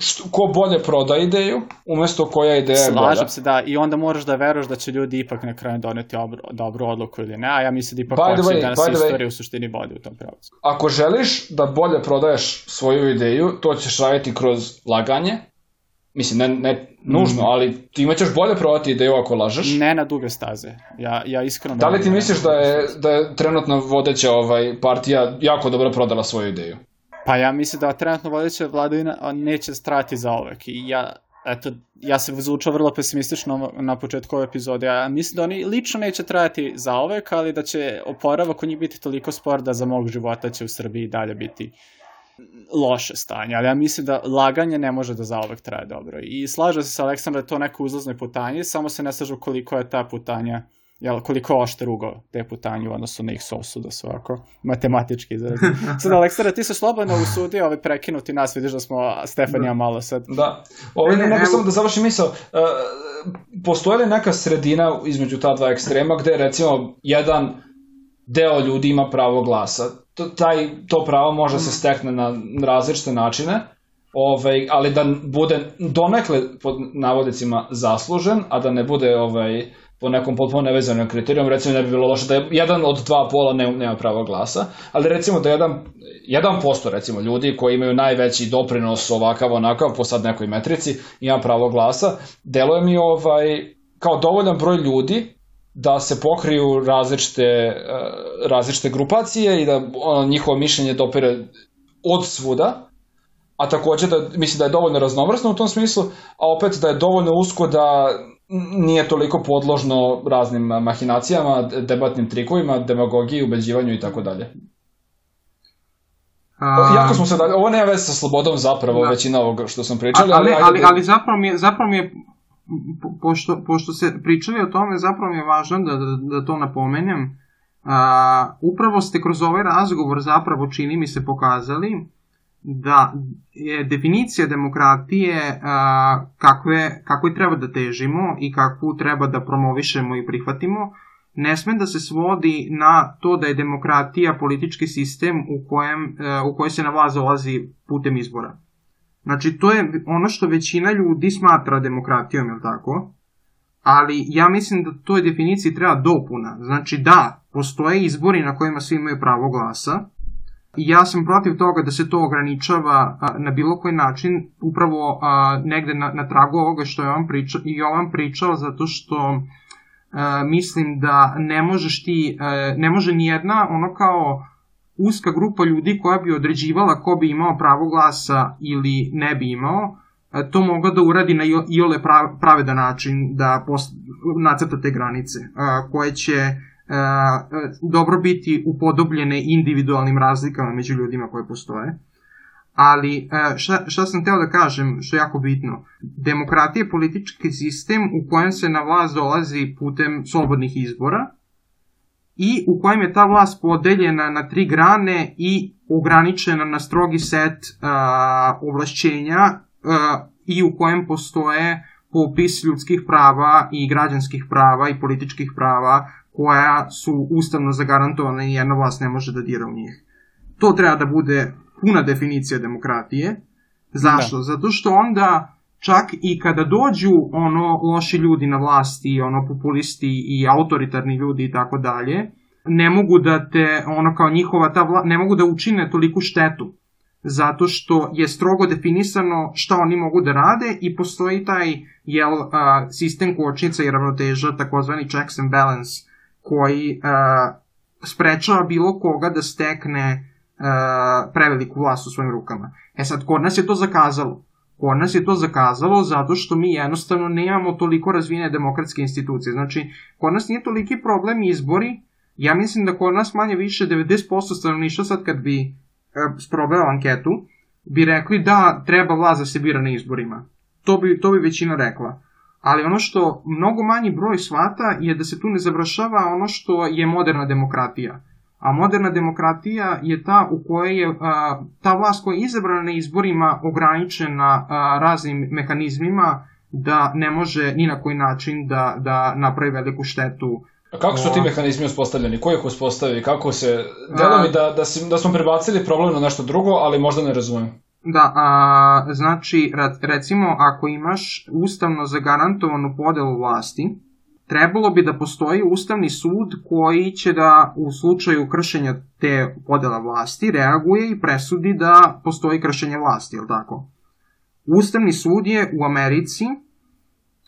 što, ko bolje proda ideju, umesto koja ideja je bolja. Slažem se, da, i onda moraš da veruješ da će ljudi ipak na kraju doneti obro, dobru odluku ili ne, a ja mislim da ipak hoće da nas istorija u suštini vodi u tom pravcu. Ako želiš da bolje prodaješ svoju ideju, to ćeš raditi kroz laganje, Mislim, ne, ne nužno, mm. ali ti imaćeš bolje prodati ideju ako lažeš. Ne na duge staze. Ja, ja iskreno... Da li ti misliš da je, da je trenutno vodeća ovaj, partija jako dobro prodala svoju ideju? Pa ja mislim da trenutno vodeća vladavina neće strati za ovek. I ja, eto, ja se zvučao vrlo pesimistično na početku ove epizode. Ja mislim da oni lično neće trajati za ovek, ali da će oporavak u njih biti toliko spor da za mog života će u Srbiji dalje biti loše stanje, ali ja mislim da laganje ne može da zaovek traje dobro. I slaže se sa Aleksandra da je to neko uzlaznoj putanji, samo se ne slažu koliko je ta putanja jel, koliko oštar ugao te putanju u odnosu na ih sosu, da su ovako matematički izrazi. [laughs] Sad, Aleksandra, ti se slobodno usudio ovaj prekinuti nas, vidiš da smo Stefanija da. malo sad. Da, ovaj, ne, ne, ne, samo da završim misao, uh, postoje li neka sredina između ta dva ekstrema gde recimo jedan deo ljudi ima pravo glasa. To, taj, to pravo može se stekne na različite načine, ovaj, ali da bude donekle pod navodicima zaslužen, a da ne bude ovaj, po nekom potpuno nevezanom kriterijom, recimo ne bi bilo loše da je jedan od dva pola ne, nema pravo glasa, ali recimo da jedan, jedan posto recimo ljudi koji imaju najveći doprinos ovakav onakav po sad nekoj metrici ima pravo glasa, deluje mi ovaj kao dovoljan broj ljudi da se pokriju različite, eh, različite grupacije i da ono, njihovo mišljenje dopire od svuda, a takođe da mislim da je dovoljno raznovrsno u tom smislu, a opet da je dovoljno usko da nije toliko podložno raznim mahinacijama, debatnim trikovima, demagogiji, ubeđivanju i tako dalje. Um, jako smo se dalje, ovo nema veze sa slobodom zapravo, da. većina ovoga što sam pričali. Ali, ali, ali, da... ali zapravo, mi je, zapravo mi je, po, pošto, pošto se pričali o tome, zapravo mi je važno da, da, da to napomenem. A, upravo ste kroz ovaj razgovor zapravo čini mi se pokazali da je definicija demokratije a, kakve, kako je treba da težimo i kakvu treba da promovišemo i prihvatimo, ne sme da se svodi na to da je demokratija politički sistem u kojem, a, u kojoj se na vlast dolazi putem izbora. Znači, to je ono što većina ljudi smatra demokratijom, je tako? Ali ja mislim da toj definiciji treba dopuna. Znači, da, postoje izbori na kojima svi imaju pravo glasa, Ja sam protiv toga da se to ograničava a, na bilo koji način, upravo a, negde na, na tragu ovoga što je on pričao, i on pričao, zato što a, mislim da ne možeš ti, a, ne može ni jedna ono kao uska grupa ljudi koja bi određivala ko bi imao pravo glasa ili ne bi imao, to mogla da uradi na iole pravedan način da nacrta te granice, koje će dobro biti upodobljene individualnim razlikama među ljudima koje postoje. Ali e, šta, šta sam teo da kažem, što je jako bitno, demokratija je politički sistem u kojem se na vlast dolazi putem slobodnih izbora i u kojem je ta vlast podeljena na tri grane i ograničena na strogi set uh, ovlašćenja uh, i u kojem postoje popis ljudskih prava i građanskih prava i političkih prava koja su ustavno zagarantovana i jedna vlast ne može da dira u njih. To treba da bude puna definicija demokratije. Zašto? Da. Zato što onda čak i kada dođu ono loši ljudi na vlasti, ono populisti i autoritarni ljudi i tako dalje, ne mogu da te, ono kao njihova ta vla, ne mogu da učine toliku štetu zato što je strogo definisano šta oni mogu da rade i postoji taj jel, uh, sistem kočnica i ravnoteža, takozvani checks and balance, koji uh, sprečava bilo koga da stekne uh, preveliku vlast u svojim rukama. E sad, kod nas je to zakazalo. Kod nas je to zakazalo zato što mi jednostavno nemamo toliko razvijene demokratske institucije. Znači, kod nas nije toliki problem izbori. Ja mislim da kod nas manje više 90% stanovništva sad kad bi e, sprobao anketu, bi rekli da treba vlast da se bira na izborima. To bi, to bi većina rekla ali ono što mnogo manji broj svata je da se tu ne završava ono što je moderna demokratija. A moderna demokratija je ta u kojoj je a, ta vlast koja je izabrana na izborima ograničena a, raznim mehanizmima da ne može ni na koji način da, da napravi veliku štetu A kako su ti mehanizmi uspostavljeni? Ko ih uspostavili? Kako se... Delo mi da, da, si, da smo prebacili problem na nešto drugo, ali možda ne razumem. Da, a, znači, recimo, ako imaš ustavno zagarantovanu podelu vlasti, trebalo bi da postoji ustavni sud koji će da u slučaju kršenja te podela vlasti reaguje i presudi da postoji kršenje vlasti, je li tako? Ustavni sud je u Americi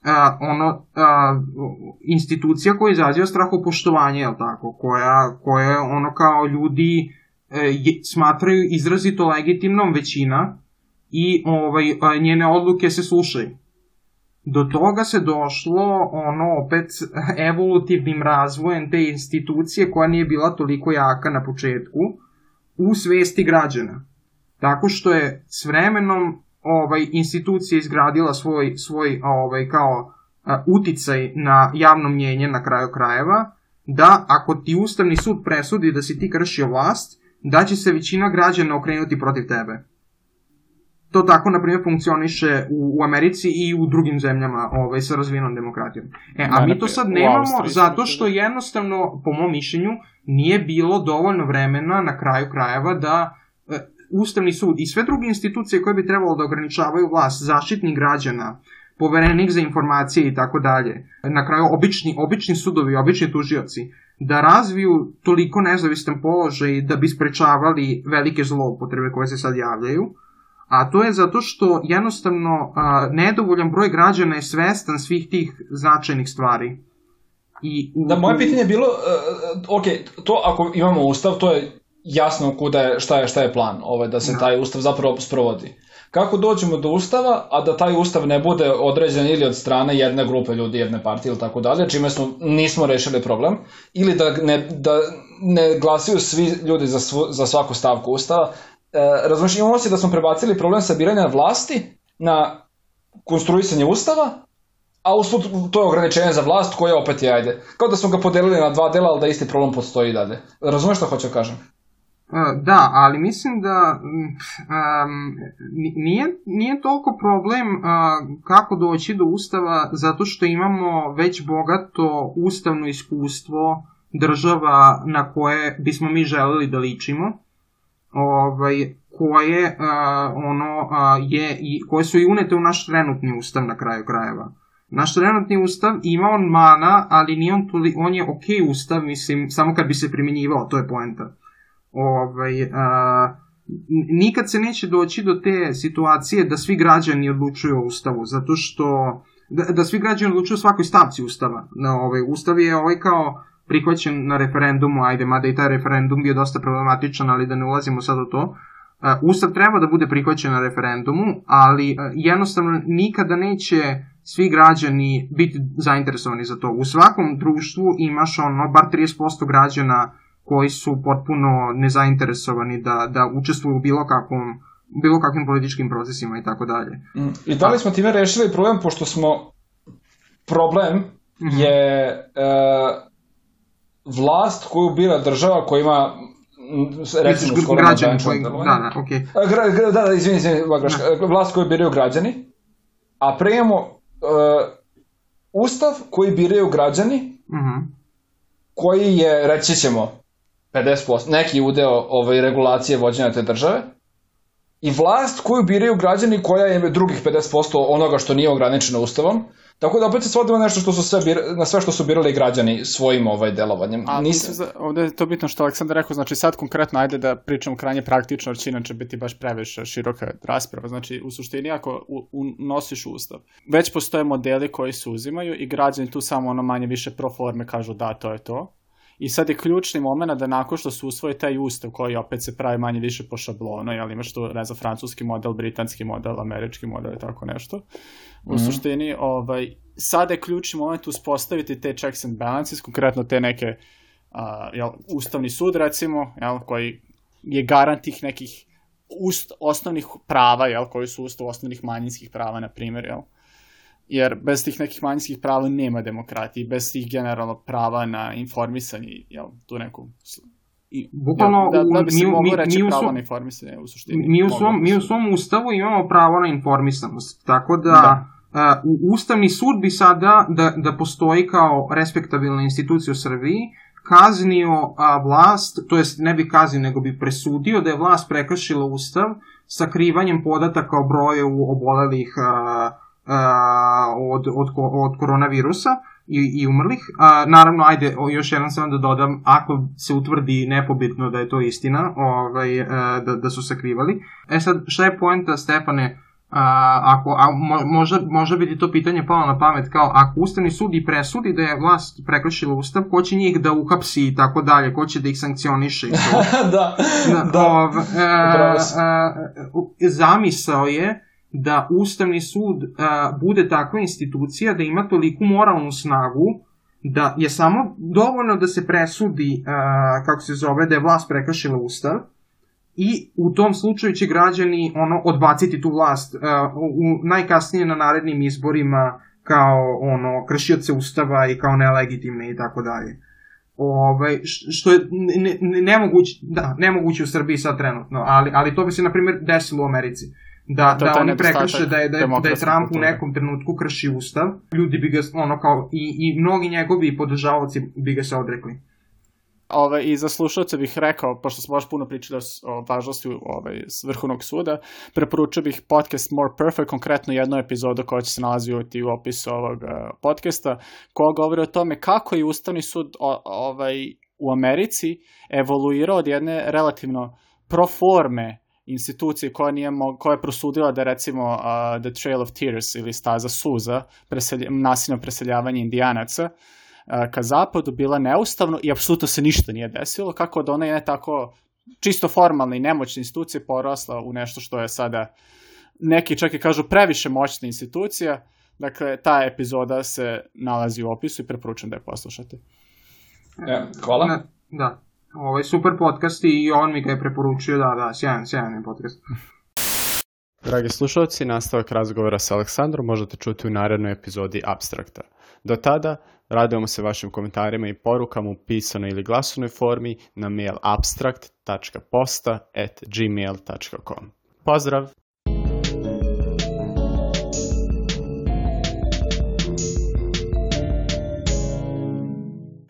a, ono, a, institucija koja izaziva strahopoštovanje, je li tako? Koja, koja ono kao ljudi smatraju izrazito legitimnom većina i ovaj, njene odluke se slušaju. Do toga se došlo ono opet [laughs] evolutivnim razvojem te institucije koja nije bila toliko jaka na početku u svesti građana. tako što je s vremenom ovaj institucija izgradila svoj svoj ovaj kao a, uticaj na javno mnjenje na kraju krajeva da ako ti Ustavni sud presudi da si ti kršio vlast, da će se većina građana okrenuti protiv tebe. To tako, na primjer, funkcioniše u, u Americi i u drugim zemljama ovaj, sa razvijenom demokratijom. E, a mi to sad nemamo zato što jednostavno, po mom mišljenju, nije bilo dovoljno vremena na kraju krajeva da e, Ustavni sud i sve druge institucije koje bi trebalo da ograničavaju vlast, zaštitni građana, poverenik za informacije i tako dalje, na kraju obični, obični sudovi, obični tužioci, da razviju toliko nezavistan položaj da bi sprečavali velike zloupotrebe koje se sad javljaju, a to je zato što jednostavno a, nedovoljan broj građana je svestan svih tih značajnih stvari. I u, da, moje pitanje je bilo, uh, ok, to ako imamo ustav, to je jasno kuda je, šta je, šta je plan, ovaj, da se da. taj ustav zapravo sprovodi. Kako dođemo do ustava, a da taj ustav ne bude određen ili od strane jedne grupe ljudi, jedne partije ili tako dalje, čime smo, nismo rešili problem, ili da ne, da ne glasaju svi ljudi za, svu, za svaku stavku ustava. E, razumiješ, imamo se da smo prebacili problem sabiranja vlasti na konstruisanje ustava, a usput to je ograničenje za vlast koje opet je, ajde, kao da smo ga podelili na dva dela, ali da isti problem postoji i dalje. Razumeš što hoću da kažem? Da, ali mislim da um, nije, nije toliko problem uh, kako doći do ustava zato što imamo već bogato ustavno iskustvo država na koje bismo mi želeli da ličimo ovaj, koje uh, ono uh, je i koje su i unete u naš trenutni ustav na kraju krajeva. Naš trenutni ustav ima on mana, ali nije on, toli, on je ok ustav, mislim, samo kad bi se primjenjivao, to je poenta ovaj, a, nikad se neće doći do te situacije da svi građani odlučuju o ustavu, zato što da, da svi građani odlučuju o svakoj stavci ustava. Na, ovaj, ustav je ovaj kao prihvaćen na referendumu, ajde, mada i taj referendum bio dosta problematičan, ali da ne ulazimo sad u to. Ustav treba da bude prihvaćen na referendumu, ali jednostavno nikada neće svi građani biti zainteresovani za to. U svakom društvu imaš ono, bar 30% građana koji su potpuno nezainteresovani da, da učestvuju u bilo kakvom bilo kakvim političkim procesima i tako dalje. Mm. I da li smo time rešili problem, pošto smo problem mm -hmm. je e, vlast koju bira država koja ima recimo skoro građani koji, da, da, okay. Gra, gra, da, da, izvini, izvini, da. vlast koju biraju građani, a pre imamo e, ustav koji biraju građani, mm -hmm. koji je, reći ćemo, 50%, neki udeo ovaj, regulacije vođenja te države, i vlast koju biraju građani koja je drugih 50% onoga što nije ograničeno ustavom. Tako da opet se svodimo nešto što su sve bir, na sve što su birali građani svojim ovaj delovanjem. A Nisam... za, ovde je to bitno što Aleksandar rekao, znači sad konkretno ajde da pričamo krajnje praktično, jer će inače biti baš previše široka rasprava. Znači u suštini ako u, u, nosiš ustav, već postoje modeli koji se uzimaju i građani tu samo ono manje više pro forme kažu da to je to I sad je ključni moment da nakon što se usvoji taj ustav koji opet se pravi manje više po šablonu, jel imaš tu, ne znam, francuski model, britanski model, američki model i tako nešto. U mm -hmm. suštini, ovaj, sada je ključni moment uspostaviti te checks and balances, konkretno te neke, uh, jel, ustavni sud recimo, jel, koji je garant tih nekih ust, osnovnih prava, jel, koji su ustav osnovnih manjinskih prava, na primjer, jel, jer bez tih nekih manjinskih prava nema demokratije, bez tih generalno prava na informisanje, jel, tu neku I, Bukvalno, da, da bi se mi, moglo reći mi, pravo na informisanje u suštini. Mi u, svom, mi u svom ustavu imamo pravo na informisanost, tako da, da. Uh, Ustavni sud bi sada, da, da postoji kao respektabilna institucija u Srbiji, kaznio a, vlast, to jest ne bi kaznio, nego bi presudio da je vlast prekršila ustav sakrivanjem podataka o broju obolelih a, od, od, od koronavirusa i, i umrlih. A, naravno, ajde, još jedan sam da dodam, ako se utvrdi nepobitno da je to istina, ovaj, da, da su sakrivali. E sad, šta je poenta, Stefane, a, ako, a, mo, možda, možda bi ti to pitanje palo na pamet, kao ako Ustavni sud i presudi da je vlast prekršila Ustav, ko će njih da uhapsi i tako dalje, ko će da ih sankcioniše i to. [laughs] da, da. da. Ov, a, a, zamisao je da Ustavni sud a, bude takva institucija da ima toliku moralnu snagu da je samo dovoljno da se presudi, a, kako se zove, da je vlast prekršila Ustav, i u tom slučaju će građani ono odbaciti tu vlast uh, u najkasnije na narednim izborima kao ono kršioce ustava i kao nelegitimne i tako dalje. Ovaj što je ne, ne, nemoguće da nemoguće u Srbiji sad trenutno, ali ali to bi se na primjer desilo u Americi. Da, to da oni prekrše da je, da je, da je Trump u nekom trenutku krši ustav, ljudi bi ga, ono kao, i, i mnogi njegovi podržavaoci bi ga se odrekli. Ove, I za slušalce bih rekao, pošto smo baš puno pričali o važnosti ovaj, Vrhovnog suda, preporučio bih podcast More Perfect, konkretno jednu epizodu koja će se nalaziti u opisu ovog uh, podcasta, koja govori o tome kako je Ustavni sud o, ovaj, u Americi evoluirao od jedne relativno proforme institucije koja, nije mo koja je prosudila da recimo uh, The Trail of Tears ili Staza suza, preselj nasilno preseljavanje indijanaca, uh, ka zapadu bila neustavno i apsolutno se ništa nije desilo, kako da ona je tako čisto formalna i nemoćna institucija porasla u nešto što je sada neki čak i kažu previše moćna institucija. Dakle, ta epizoda se nalazi u opisu i preporučujem da je poslušate. E, hvala. Da. Ovo je super podcast i on mi ga je preporučio, da, da, sjajan, sjajan je podcast. Dragi slušalci, nastavak razgovora sa Aleksandrom možete čuti u narednoj epizodi Abstrakta. Do tada, radujemo se vašim komentarima i porukama u pisanoj ili glasovnoj formi na mail abstract.posta at gmail.com. Pozdrav!